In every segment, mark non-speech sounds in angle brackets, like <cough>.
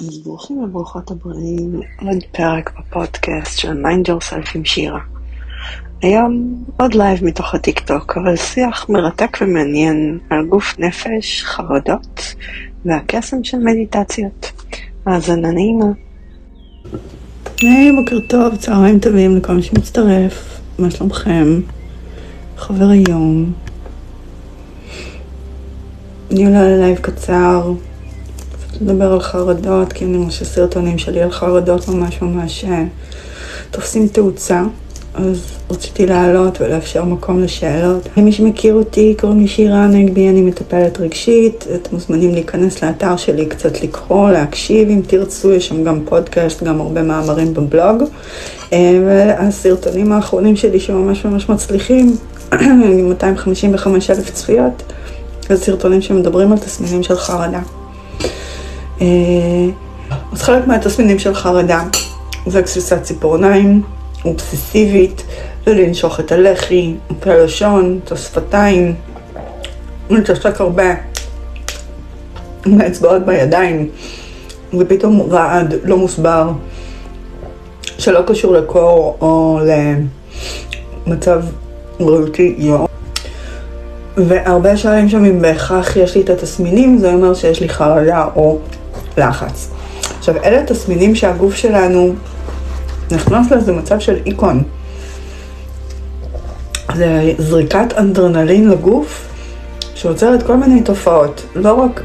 אז ברוכים וברוכות הבאים עוד פרק בפודקאסט של Mind Yourself עם שירה. היום עוד live מתוך הטיקטוק, אבל שיח מרתק ומעניין על גוף נפש, חרדות והקסם של מדיטציות. האזנה נעימה. היי, בוקר טוב, צהריים טובים לכל מי שמצטרף, מה שלומכם? חבר היום. אני עולה ללייב קצר, לדבר על חרדות, כי אני רואה שסרטונים שלי על חרדות ממש ממש תופסים תאוצה. אז רציתי לעלות ולאפשר מקום לשאלות. מי שמכיר אותי, קוראים לי שירה נגבי, אני מטפלת רגשית. אתם מוזמנים להיכנס לאתר שלי, קצת לקרוא, להקשיב אם תרצו, יש שם גם פודקאסט, גם הרבה מאמרים בבלוג. אה, והסרטונים האחרונים שלי שממש ממש מצליחים, <clears throat> 255 אלף צפיות, זה סרטונים שמדברים על תסמינים של חרדה. אה, אז חלק מהתסמינים של חרדה זה גסיסת ציפורניים, אובססיבית, ולנשוך את הלחי, את הלשון, את השפתיים, להתעסק הרבה עם האצבעות בידיים, ופתאום רעד לא מוסבר, שלא קשור לקור או למצב בריאותי יום. והרבה שואלים שם אם בהכרח יש לי את התסמינים, זה אומר שיש לי חרדה או לחץ. עכשיו, אלה תסמינים שהגוף שלנו נכנס לאיזה מצב של איקון. זה זריקת אנדרנלין לגוף, שעוצרת כל מיני תופעות, לא רק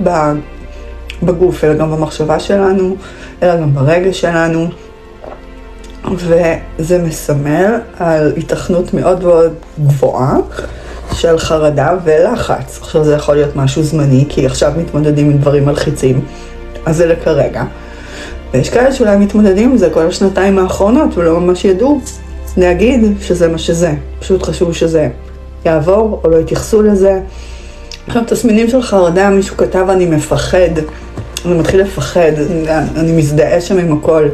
בגוף, אלא גם במחשבה שלנו, אלא גם ברגש שלנו. וזה מסמל על התכנות מאוד מאוד גבוהה של חרדה ולחץ. עכשיו זה יכול להיות משהו זמני, כי עכשיו מתמודדים עם דברים מלחיצים, אז זה לכרגע. ויש כאלה שאולי מתמודדים עם זה כל השנתיים האחרונות ולא ממש ידעו להגיד שזה מה שזה. פשוט חשוב שזה יעבור או לא יתייחסו לזה. עכשיו, תסמינים של חרדה, מישהו כתב אני מפחד, אני מתחיל לפחד, אני מזדהה שם עם הכל.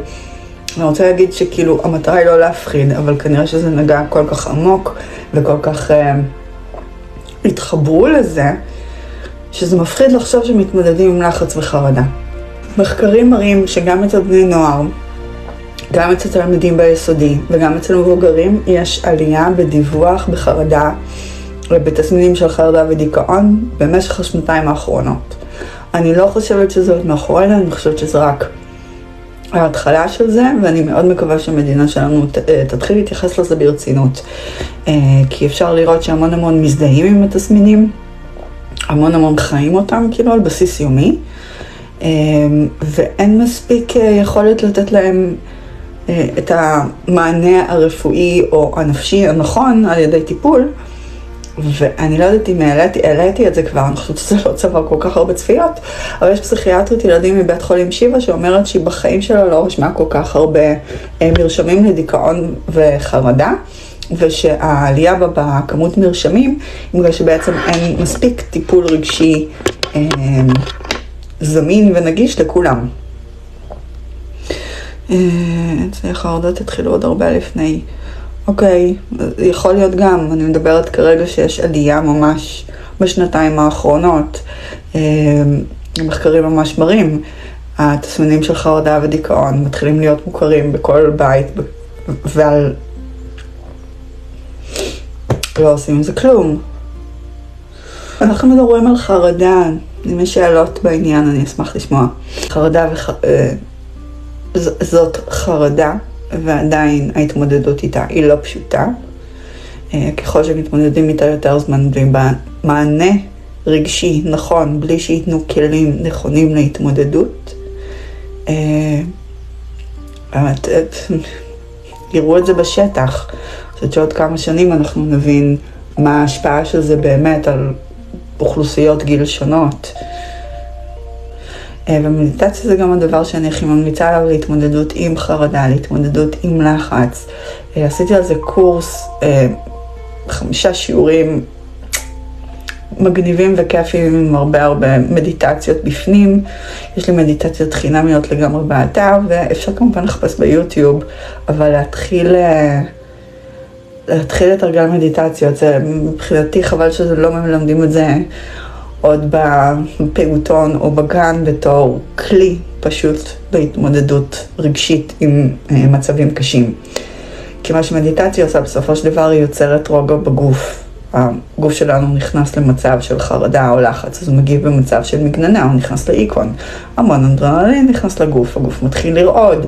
אני רוצה להגיד שכאילו המטרה היא לא להפחיד, אבל כנראה שזה נגע כל כך עמוק וכל כך אה, התחברו לזה, שזה מפחיד לחשוב שמתמודדים עם לחץ וחרדה. מחקרים מראים שגם אצל בני נוער, גם אצל תלמידים ביסודי וגם אצל מבוגרים יש עלייה בדיווח בחרדה ובתסמינים של חרדה ודיכאון במשך השנתיים האחרונות. אני לא חושבת שזה עוד מאחורינו, אני חושבת שזה רק ההתחלה של זה, ואני מאוד מקווה שהמדינה שלנו אה, תתחיל להתייחס לזה ברצינות. אה, כי אפשר לראות שהמון המון מזדהים עם התסמינים, המון המון חיים אותם, כאילו על בסיס יומי. אמ, ואין מספיק אה, יכולת לתת להם אה, את המענה הרפואי או הנפשי הנכון על ידי טיפול. ואני לא יודעת אם העליתי, העליתי את זה כבר, אני חושבת שזה לא צבר כל כך הרבה צפיות, אבל יש פסיכיאטרית ילדים מבית חולים שיבא שאומרת שהיא בחיים שלה לא רשמה כל כך הרבה אה, מרשמים לדיכאון וחרדה, ושהעלייה בה בכמות מרשמים, בגלל שבעצם אין מספיק טיפול רגשי זמין ונגיש לכולם. אצלי אה, החרדות התחילו עוד הרבה לפני. אוקיי, יכול להיות גם, אני מדברת כרגע שיש עלייה ממש בשנתיים האחרונות. אה, מחקרים ממש מראים, התסמינים של חרדה ודיכאון מתחילים להיות מוכרים בכל בית, ועל... לא עושים עם זה כלום. אנחנו מדברים על חרדה, אם יש שאלות בעניין, אני אשמח לשמוע. חרדה וח... אה, זאת חרדה, ועדיין ההתמודדות איתה היא לא פשוטה. אה, ככל שמתמודדים איתה יותר זמן ובמענה רגשי נכון, בלי שייתנו כלים נכונים להתמודדות, אה, באמת, <laughs> יראו את זה בשטח. אני חושבת שעוד כמה שנים אנחנו נבין מה ההשפעה של זה באמת על אוכלוסיות גיל שונות. אה, ומדיטציה זה גם הדבר שאני הכי ממליצה עליו להתמודדות עם חרדה, להתמודדות עם לחץ. אה, עשיתי על זה קורס, אה, חמישה שיעורים מגניבים וכיפים עם הרבה הרבה מדיטציות בפנים. יש לי מדיטציות חינמיות לגמרי באתר, ואפשר כמובן לחפש ביוטיוב, אבל להתחיל... להתחיל לתרגל מדיטציות, זה מבחינתי חבל שזה לא מלמדים את זה עוד בפעוטון או בגן בתור כלי פשוט בהתמודדות רגשית עם אה, מצבים קשים. כי מה שמדיטציה עושה בסופו של דבר היא יוצרת רוגע בגוף. הגוף שלנו נכנס למצב של חרדה או לחץ, אז הוא מגיב במצב של מגננה, הוא נכנס לאיקון. המון אנדרנלין נכנס לגוף, הגוף מתחיל לרעוד,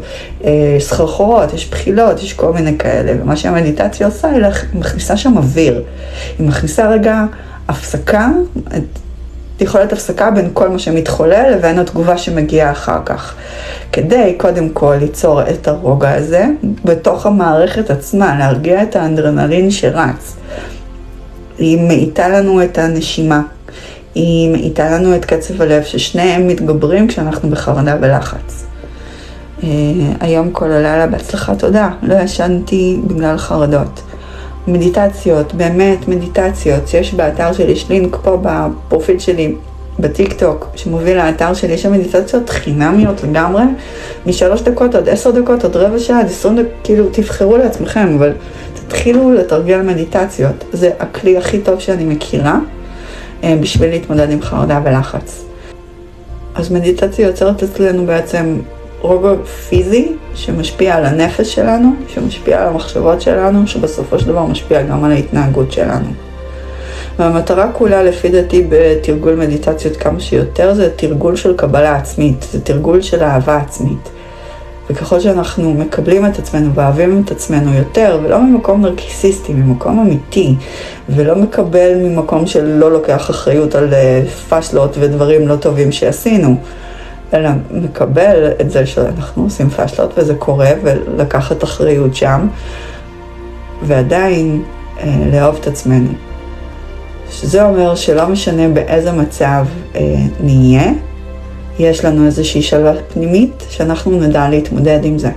יש אה, סחרחורות, יש בחילות, יש כל מיני כאלה, ומה שהמדיטציה עושה, היא מכניסה שם אוויר. היא מכניסה רגע הפסקה, יכולת הפסקה בין כל מה שמתחולל לבין התגובה שמגיעה אחר כך. כדי קודם כל ליצור את הרוגע הזה בתוך המערכת עצמה, להרגיע את האנדרנלין שרץ. היא מאיטה לנו את הנשימה, היא מאיטה לנו את קצב הלב, ששניהם מתגברים כשאנחנו בחרדה ולחץ. Uh, היום כל הלילה בהצלחה תודה, לא ישנתי בגלל חרדות. מדיטציות, באמת מדיטציות, יש באתר שלי, יש לינק פה בפרופיל שלי בטיק טוק, שמוביל לאתר שלי, יש שם מדיטציות חינמיות לגמרי, משלוש דקות עד עשר דקות, עד רבע שעה, עד עשרים דקות, כאילו תבחרו לעצמכם, אבל תתחילו לתרגל מדיטציות, זה הכלי הכי טוב שאני מכירה אה, בשביל להתמודד עם חרדה ולחץ. אז מדיטציה יוצרת אצלנו בעצם רוגע פיזי שמשפיע על הנפש שלנו, שמשפיע על המחשבות שלנו, שבסופו של דבר משפיע גם על ההתנהגות שלנו. והמטרה כולה לפי דעתי בתרגול מדיטציות כמה שיותר זה תרגול של קבלה עצמית, זה תרגול של אהבה עצמית. וככל שאנחנו מקבלים את עצמנו ואוהבים את עצמנו יותר, ולא ממקום נרקיסיסטי, ממקום אמיתי, ולא מקבל ממקום שלא לוקח אחריות על אה, פשלות ודברים לא טובים שעשינו, אלא מקבל את זה שאנחנו עושים פשלות וזה קורה, ולקחת אחריות שם, ועדיין אה, לאהוב את עצמנו. שזה אומר שלא משנה באיזה מצב אה, נהיה, יש לנו איזושהי שלווה פנימית שאנחנו נדע להתמודד עם זה.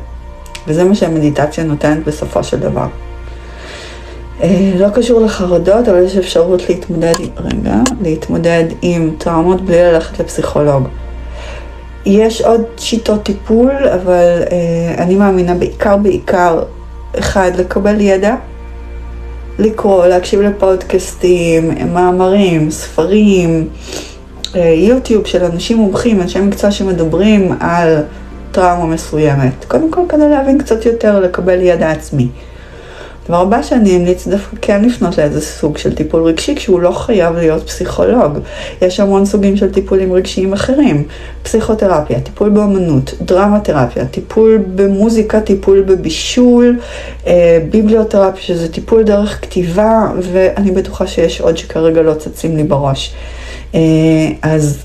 וזה מה שהמדיטציה נותנת בסופו של דבר. אה, לא קשור לחרדות, אבל יש אפשרות להתמודד, רגע, להתמודד עם טראומות בלי ללכת לפסיכולוג. יש עוד שיטות טיפול, אבל אה, אני מאמינה בעיקר בעיקר, אחד, לקבל ידע, לקרוא, להקשיב לפודקאסטים, מאמרים, ספרים, אה, יוטיוב של אנשים מומחים, אנשי מקצוע שמדברים על טראומה מסוימת. קודם כל כדי להבין קצת יותר, לקבל ידע עצמי. הדבר הבא שאני אמליץ דווקא כן לפנות לאיזה סוג של טיפול רגשי, כשהוא לא חייב להיות פסיכולוג. יש המון סוגים של טיפולים רגשיים אחרים. פסיכותרפיה, טיפול באמנות, דרמה תרפיה, טיפול במוזיקה, טיפול בבישול, אה, ביבליותרפיה, שזה טיפול דרך כתיבה, ואני בטוחה שיש עוד שכרגע לא צצים לי בראש. אה, אז,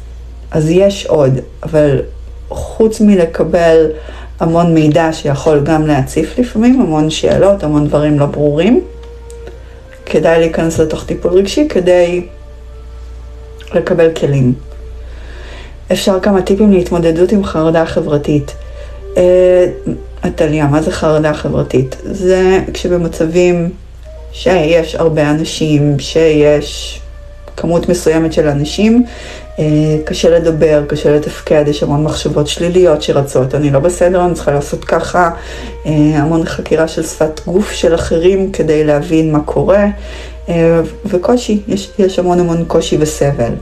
אז יש עוד, אבל חוץ מלקבל המון מידע שיכול גם להציף לפעמים, המון שאלות, המון דברים לא ברורים. כדאי להיכנס לתוך טיפול רגשי כדי לקבל כלים. אפשר כמה טיפים להתמודדות עם חרדה חברתית. עתליה, אה, מה זה חרדה חברתית? זה כשבמצבים שיש הרבה אנשים, שיש כמות מסוימת של אנשים, קשה לדבר, קשה לתפקד, יש המון מחשבות שליליות שרצות, אני לא בסדר, אני צריכה לעשות ככה, אה, המון חקירה של שפת גוף של אחרים כדי להבין מה קורה, אה, וקושי, יש, יש המון המון קושי וסבל.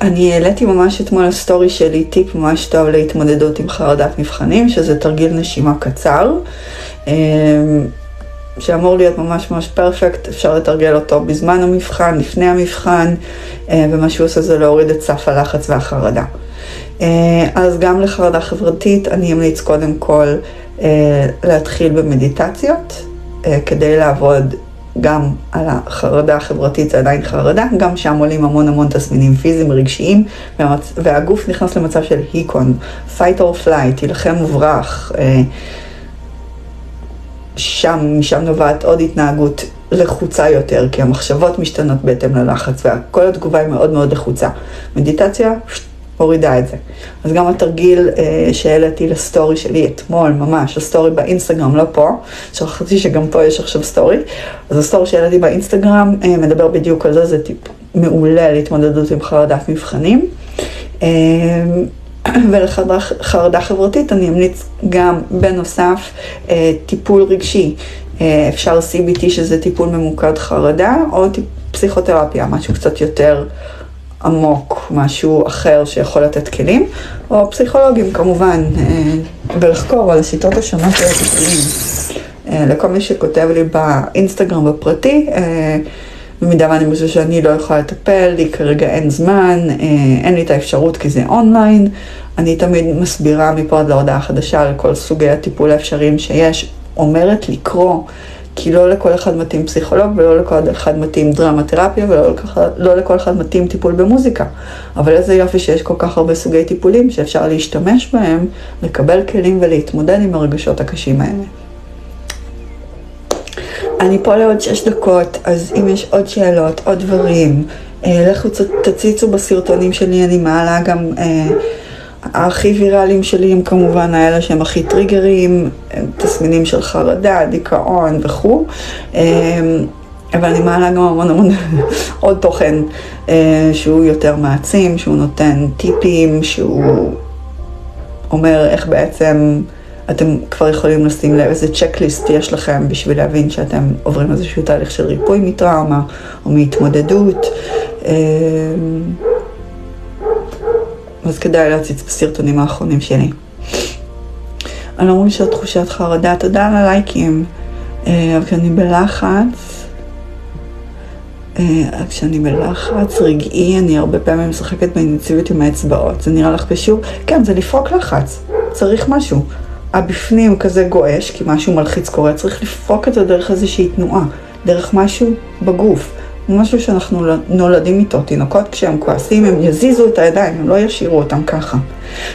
אני העליתי ממש אתמול לסטורי שלי טיפ ממש טוב להתמודדות עם חרדת מבחנים, שזה תרגיל נשימה קצר. שאמור להיות ממש ממש פרפקט, אפשר לתרגל אותו בזמן המבחן, לפני המבחן, אה, ומה שהוא עושה זה להוריד את סף הלחץ והחרדה. אה, אז גם לחרדה חברתית אני אמליץ קודם כל אה, להתחיל במדיטציות, כדי לעבוד גם על החרדה החברתית, זה עדיין חרדה, גם שם עולים המון המון תסמינים פיזיים, רגשיים, והגוף נכנס למצב של היקון, fight or flight, תילחם וברח. שם, משם נובעת עוד התנהגות לחוצה יותר, כי המחשבות משתנות בהתאם ללחץ, וכל התגובה היא מאוד מאוד לחוצה. מדיטציה, הורידה את זה. אז גם התרגיל אה, שהעליתי ל story שלי אתמול, ממש, ה story באינסטגרם, לא פה, שכחתי שגם פה יש עכשיו story, אז ה story שהעליתי באינסטגרם אה, מדבר בדיוק על זה, זה טיפ מעולה להתמודדות עם חרדת מבחנים. אה, ולחרדה חברתית אני אמליץ גם בנוסף אה, טיפול רגשי. אה, אפשר CBT שזה טיפול ממוקד חרדה, או פסיכותרפיה, משהו קצת יותר עמוק, משהו אחר שיכול לתת כלים, או פסיכולוגים כמובן, אה, ולחקור על השיטות השונות של הטיפולים. לכל מי שכותב לי באינסטגרם בפרטי, במידה ואני חושבת שאני לא יכולה לטפל, לי כרגע אין זמן, אין לי את האפשרות כי זה אונליין. אני תמיד מסבירה מפה עד להודעה חדשה על כל סוגי הטיפול האפשריים שיש, אומרת לקרוא. כי לא לכל אחד מתאים פסיכולוג ולא לכל אחד מתאים דרמה תרפיה ולא לכל, לא לכל אחד מתאים טיפול במוזיקה. אבל איזה יופי שיש כל כך הרבה סוגי טיפולים שאפשר להשתמש בהם, לקבל כלים ולהתמודד עם הרגשות הקשים האלה. אני פה לעוד שש דקות, אז אם יש עוד שאלות, עוד דברים, אה, לכו תציצו בסרטונים שלי, אני מעלה גם... אה, הכי ויראליים שלי הם כמובן האלה שהם הכי טריגרים, תסמינים של חרדה, דיכאון וכו'. אבל אני מעלה גם המון המון <laughs> עוד תוכן אה, שהוא יותר מעצים, שהוא נותן טיפים, שהוא אומר איך בעצם אתם כבר יכולים לשים לב איזה צ'קליסט יש לכם בשביל להבין שאתם עוברים איזשהו תהליך של ריפוי מטראומה או מהתמודדות. אמ, אז כדאי להציץ בסרטונים האחרונים שלי. אני לא מרגישה תחושת חרדה, תודה על הלייקים. אה, אבל כשאני בלחץ, אה, כשאני בלחץ רגעי, אני הרבה פעמים משחקת באינטנסיביות עם האצבעות. זה נראה לך קשור? כן, זה לפרוק לחץ. צריך משהו. הבפנים כזה גועש, כי משהו מלחיץ קורה, צריך לפרוק את זה דרך איזושהי תנועה, דרך משהו בגוף. משהו שאנחנו נולדים איתו. תינוקות כשהם כועסים, הם יזיזו את הידיים, הם לא ישאירו אותם ככה.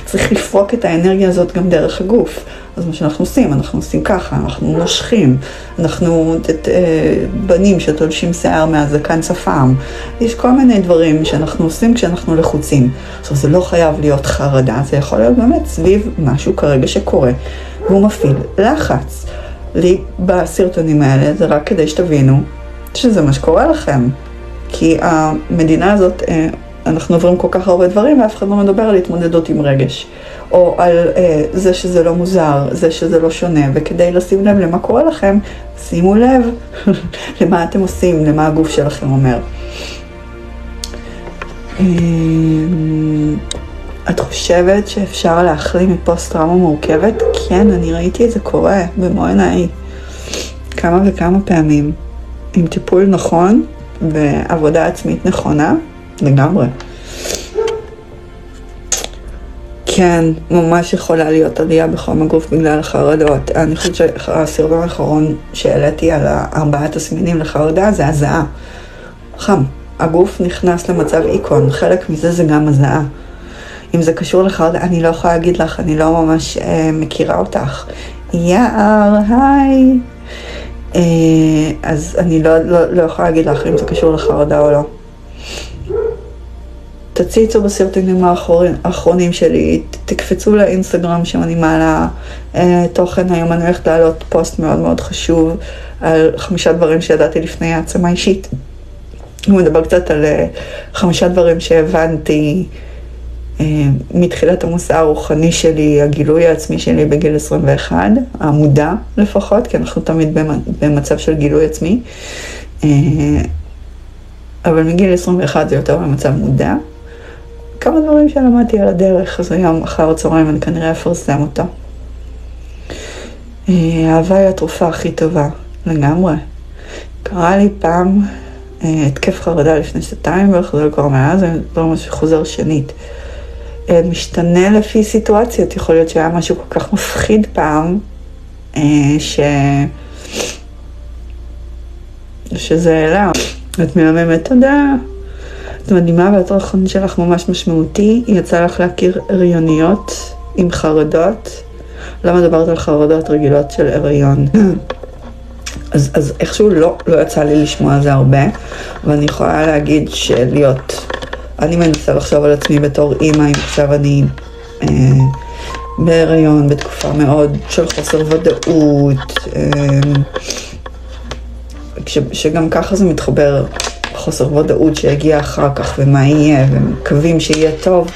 צריך לפרוק את האנרגיה הזאת גם דרך הגוף. אז מה שאנחנו עושים, אנחנו עושים ככה, אנחנו נושכים, אנחנו את, אה, בנים שתולשים שיער מהזקן שפם. יש כל מיני דברים שאנחנו עושים כשאנחנו לחוצים. עכשיו, זה לא חייב להיות חרדה, זה יכול להיות באמת סביב משהו כרגע שקורה, והוא מפעיל לחץ. לי בסרטונים האלה זה רק כדי שתבינו שזה מה שקורה לכם. כי המדינה הזאת, אה, אנחנו עוברים כל כך הרבה דברים ואף אחד לא מדבר על התמודדות עם רגש. או על אה, זה שזה לא מוזר, זה שזה לא שונה, וכדי לשים לב למה קורה לכם, שימו לב <laughs> למה אתם עושים, למה הגוף שלכם אומר. אה, את חושבת שאפשר להחלים מפוסט טראומה מורכבת? כן, אני ראיתי את זה קורה במו עיניי כמה וכמה פעמים. עם טיפול נכון ועבודה עצמית נכונה, לגמרי. כן, ממש יכולה להיות עלייה בחום הגוף בגלל החרדות. אני חושבת שהסרטון האחרון שהעליתי על ארבעת תסמינים לחרדה זה הזעה. חם. הגוף נכנס למצב איקון, חלק מזה זה גם הזעה. אם זה קשור לחרדה, אני לא יכולה להגיד לך, אני לא ממש אה, מכירה אותך. יער, היי. אה, אז אני לא, לא, לא יכולה להגיד לך אם זה קשור לחרדה או לא. תציצו בסרטונים האחרונים שלי, תקפצו לאינסטגרם שם אני מעלה אה, תוכן, היום אני הולכת להעלות פוסט מאוד מאוד חשוב על חמישה דברים שידעתי לפני העצמה אישית. הוא מדבר קצת על אה, חמישה דברים שהבנתי מתחילת המסע הרוחני שלי, הגילוי העצמי שלי בגיל 21, המודע לפחות, כי אנחנו תמיד במצב של גילוי עצמי, אה, אבל מגיל 21 זה יותר במצב מודע. כמה דברים שלמדתי על הדרך, אז היום אחר הצהריים אני כנראה אפרסם אותה. אה, אהבה היא התרופה הכי טובה, לגמרי. קרה לי פעם התקף חרדה לפני שנתיים, ואיך זה לא קרה מאז, זה לא משהו שחוזר שנית. משתנה לפי סיטואציות. יכול להיות שהיה משהו כל כך מפחיד פעם, אה, ש... שזה העלה. את מהממת, תודה. את מדהימה והתוכן שלך ממש משמעותי. יצא לך להכיר הריוניות עם חרדות. למה דיברת על חרדות רגילות של הריון? אז, אז איכשהו לא, לא יצא לי לשמוע זה הרבה, אבל אני יכולה להגיד שלהיות אני מנסה לחשוב על עצמי בתור אימא, אם עכשיו אני אה, בהיריון, בתקופה מאוד של חוסר ודאות, אה, שגם ככה זה מתחבר, חוסר ודאות שיגיע אחר כך ומה יהיה, ומקווים שיהיה טוב.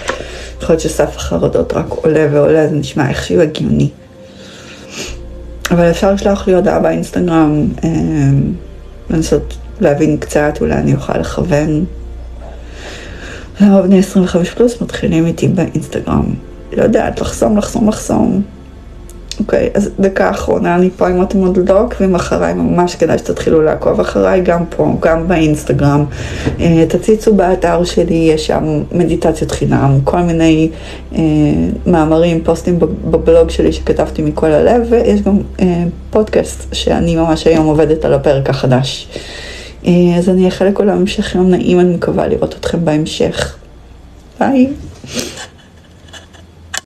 יכול להיות שסף החרדות רק עולה ועולה, זה נשמע איכשהו הגיוני. אבל אפשר לשלוח לי הודעה באינסטגרם, אה, לנסות להבין קצת, אולי אני אוכל לכוון. למה בני 25 פלוס מתחילים איתי באינסטגרם. לא יודעת, לחסום, לחסום, לחסום. אוקיי, אז דקה אחרונה, אני פה עם אוטומוד ועוקבים אחריי, ממש כדאי שתתחילו לעקוב אחריי, גם פה, גם באינסטגרם. אה, תציצו באתר שלי, יש שם מדיטציות חינם, כל מיני אה, מאמרים, פוסטים בבלוג שלי שכתבתי מכל הלב, ויש גם אה, פודקאסט שאני ממש היום עובדת על הפרק החדש. אה, אז אני אאחל לכולם המשך יום נעים, אני מקווה לראות אתכם בהמשך. ביי.